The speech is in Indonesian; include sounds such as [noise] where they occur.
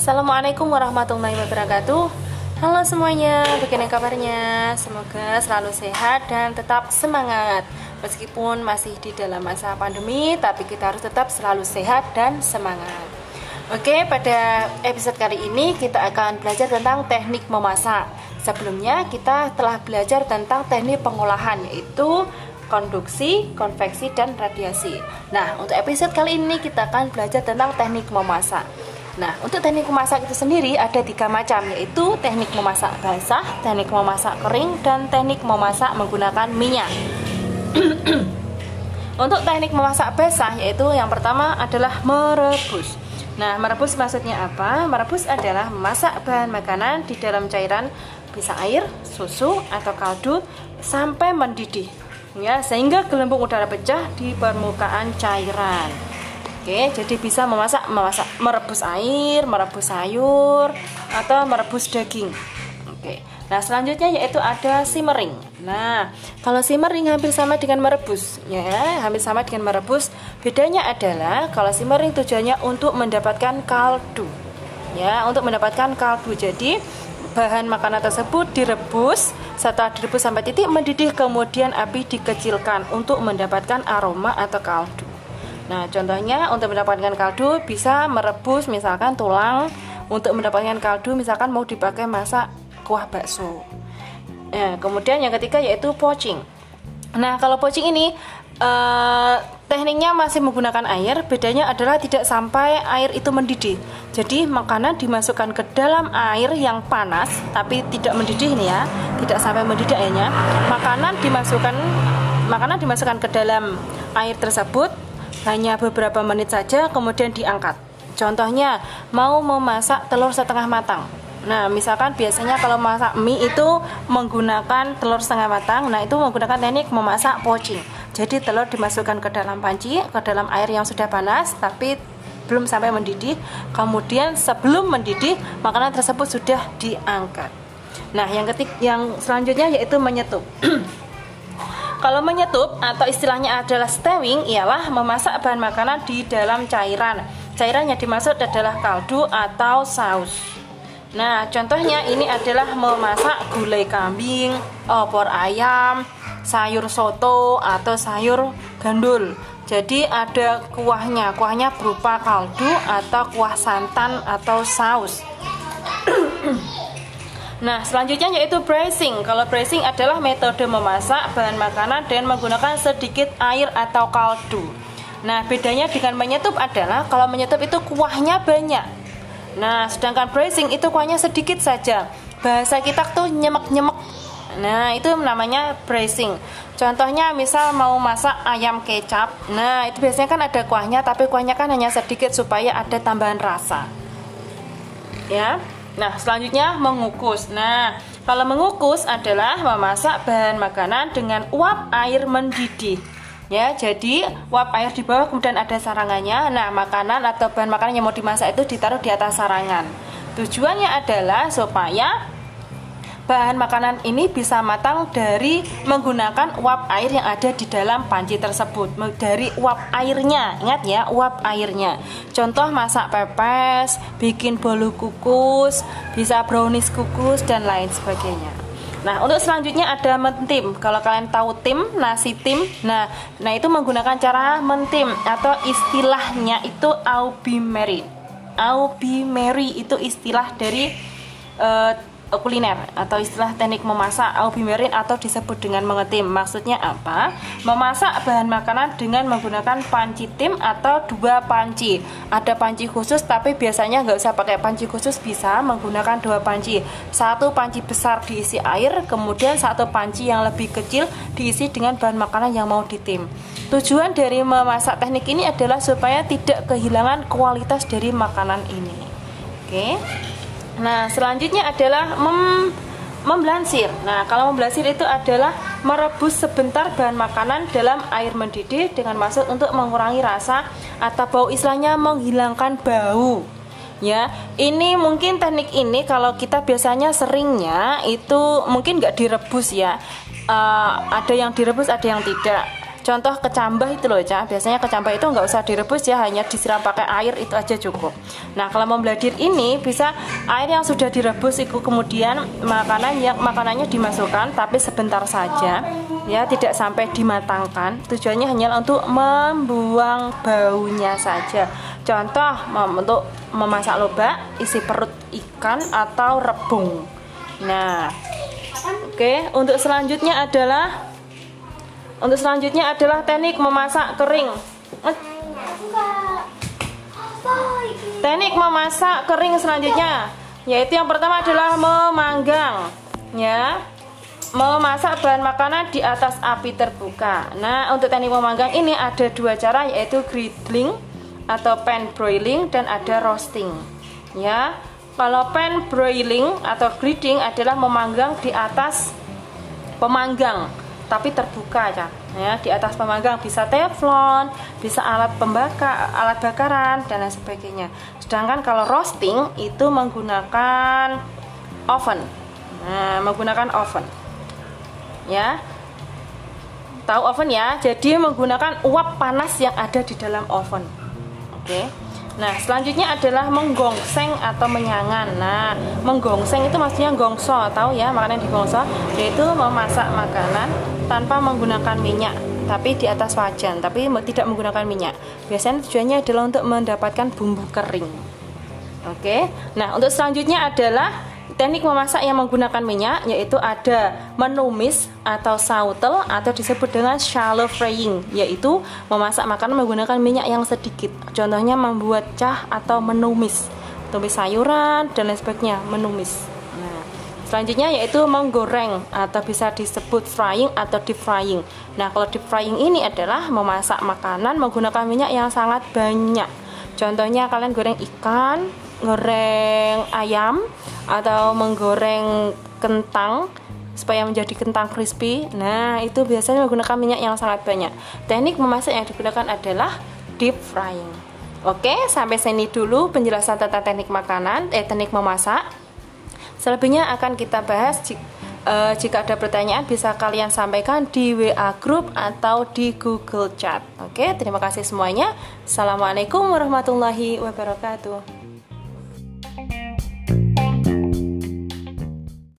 Assalamualaikum warahmatullahi wabarakatuh. Halo semuanya, bagaimana kabarnya? Semoga selalu sehat dan tetap semangat. Meskipun masih di dalam masa pandemi Tapi kita harus tetap selalu sehat dan semangat. Oke, pada episode kali ini kita akan belajar tentang teknik memasak. Sebelumnya kita telah belajar tentang teknik pengolahan Yaitu konduksi, konveksi, dan radiasi. Nah, untuk episode kali ini kita akan belajar tentang teknik memasak Nah, untuk teknik memasak itu sendiri ada tiga macam, yaitu teknik memasak basah, teknik memasak kering, dan teknik memasak menggunakan minyak. [clears throat] untuk teknik memasak basah, yaitu yang pertama adalah merebus. Nah, merebus maksudnya apa? Merebus adalah memasak bahan makanan di dalam cairan bisa air, susu, atau kaldu sampai mendidih. Ya, sehingga gelembung udara pecah di permukaan cairan. Oke, jadi bisa memasak, memasak, merebus air, merebus sayur, atau merebus daging. Oke. Nah, selanjutnya yaitu ada simmering. Nah, kalau simmering hampir sama dengan merebus, ya, hampir sama dengan merebus. Bedanya adalah kalau simmering tujuannya untuk mendapatkan kaldu. Ya, untuk mendapatkan kaldu. Jadi, bahan makanan tersebut direbus setelah direbus sampai titik mendidih kemudian api dikecilkan untuk mendapatkan aroma atau kaldu Nah, contohnya untuk mendapatkan kaldu bisa merebus misalkan tulang untuk mendapatkan kaldu misalkan mau dipakai masak kuah bakso. Nah, kemudian yang ketiga yaitu poaching. Nah, kalau poaching ini eh, tekniknya masih menggunakan air, bedanya adalah tidak sampai air itu mendidih. Jadi makanan dimasukkan ke dalam air yang panas tapi tidak mendidih nih ya, tidak sampai mendidih airnya. Makanan dimasukkan makanan dimasukkan ke dalam air tersebut hanya beberapa menit saja kemudian diangkat. Contohnya, mau memasak telur setengah matang. Nah, misalkan biasanya kalau masak mie itu menggunakan telur setengah matang, nah itu menggunakan teknik memasak poaching. Jadi telur dimasukkan ke dalam panci, ke dalam air yang sudah panas, tapi belum sampai mendidih. Kemudian sebelum mendidih, makanan tersebut sudah diangkat. Nah, yang ketik yang selanjutnya yaitu menyetup. [clears throat] Kalau menyetup atau istilahnya adalah stewing ialah memasak bahan makanan di dalam cairan. Cairan yang dimaksud adalah kaldu atau saus. Nah, contohnya ini adalah memasak gulai kambing, opor ayam, sayur soto atau sayur gandul. Jadi ada kuahnya, kuahnya berupa kaldu atau kuah santan atau saus. Nah, selanjutnya yaitu braising. Kalau braising adalah metode memasak bahan makanan dengan menggunakan sedikit air atau kaldu. Nah, bedanya dengan menyetup adalah kalau menyetup itu kuahnya banyak. Nah, sedangkan braising itu kuahnya sedikit saja. Bahasa kita tuh nyemek-nyemek. Nah, itu namanya braising. Contohnya misal mau masak ayam kecap. Nah, itu biasanya kan ada kuahnya tapi kuahnya kan hanya sedikit supaya ada tambahan rasa. Ya. Nah, selanjutnya mengukus. Nah, kalau mengukus adalah memasak bahan makanan dengan uap air mendidih. Ya, jadi uap air di bawah kemudian ada sarangannya. Nah, makanan atau bahan makanan yang mau dimasak itu ditaruh di atas sarangan. Tujuannya adalah supaya bahan makanan ini bisa matang dari menggunakan uap air yang ada di dalam panci tersebut dari uap airnya ingat ya uap airnya contoh masak pepes bikin bolu kukus bisa brownies kukus dan lain sebagainya Nah, untuk selanjutnya ada mentim. Kalau kalian tahu tim, nasi tim, nah, nah itu menggunakan cara mentim atau istilahnya itu aubimeri. Aubimeri itu istilah dari uh, kuliner atau istilah teknik memasak aubimerin atau disebut dengan mengetim. Maksudnya apa? Memasak bahan makanan dengan menggunakan panci tim atau dua panci. Ada panci khusus tapi biasanya nggak usah pakai panci khusus bisa menggunakan dua panci. Satu panci besar diisi air, kemudian satu panci yang lebih kecil diisi dengan bahan makanan yang mau ditim. Tujuan dari memasak teknik ini adalah supaya tidak kehilangan kualitas dari makanan ini. Oke. Okay? Nah, selanjutnya adalah mem memblansir. Nah, kalau memblansir itu adalah merebus sebentar bahan makanan dalam air mendidih dengan maksud untuk mengurangi rasa atau bau istilahnya menghilangkan bau. Ya, ini mungkin teknik ini kalau kita biasanya seringnya itu mungkin nggak direbus ya. Uh, ada yang direbus, ada yang tidak. Contoh kecambah itu loh ya biasanya kecambah itu nggak usah direbus ya hanya disiram pakai air itu aja cukup. Nah kalau membladir ini bisa air yang sudah direbus itu kemudian makanan yang makanannya dimasukkan tapi sebentar saja ya tidak sampai dimatangkan. Tujuannya hanya untuk membuang baunya saja. Contoh untuk memasak lobak isi perut ikan atau rebung. Nah oke untuk selanjutnya adalah untuk selanjutnya adalah teknik memasak kering. Teknik memasak kering selanjutnya yaitu yang pertama adalah memanggang ya. Memasak bahan makanan di atas api terbuka. Nah, untuk teknik memanggang ini ada dua cara yaitu griddling atau pan broiling dan ada roasting. Ya. Kalau pan broiling atau griddling adalah memanggang di atas pemanggang tapi terbuka ya ya di atas pemanggang bisa teflon bisa alat pembakar alat bakaran dan lain sebagainya. Sedangkan kalau roasting itu menggunakan oven. Nah menggunakan oven. Ya. Tahu oven ya? Jadi menggunakan uap panas yang ada di dalam oven. Oke. Nah, selanjutnya adalah menggongseng atau menyangan. Nah, menggongseng itu maksudnya gongso, tahu ya? Makanan digongso, yaitu memasak makanan tanpa menggunakan minyak, tapi di atas wajan, tapi tidak menggunakan minyak. Biasanya tujuannya adalah untuk mendapatkan bumbu kering. Oke. Nah, untuk selanjutnya adalah Teknik memasak yang menggunakan minyak yaitu ada menumis atau sautel atau disebut dengan shallow frying yaitu memasak makanan menggunakan minyak yang sedikit. Contohnya membuat cah atau menumis, tumis sayuran dan lain sebagainya, menumis. Selanjutnya yaitu menggoreng atau bisa disebut frying atau deep frying. Nah, kalau deep frying ini adalah memasak makanan menggunakan minyak yang sangat banyak. Contohnya kalian goreng ikan, goreng ayam atau menggoreng kentang supaya menjadi kentang crispy. Nah, itu biasanya menggunakan minyak yang sangat banyak. Teknik memasak yang digunakan adalah deep frying. Oke, sampai sini dulu penjelasan tentang teknik makanan, eh teknik memasak. Selebihnya akan kita bahas jika, uh, jika ada pertanyaan bisa kalian sampaikan di WA group atau di Google Chat. Oke, terima kasih semuanya. Assalamualaikum warahmatullahi wabarakatuh.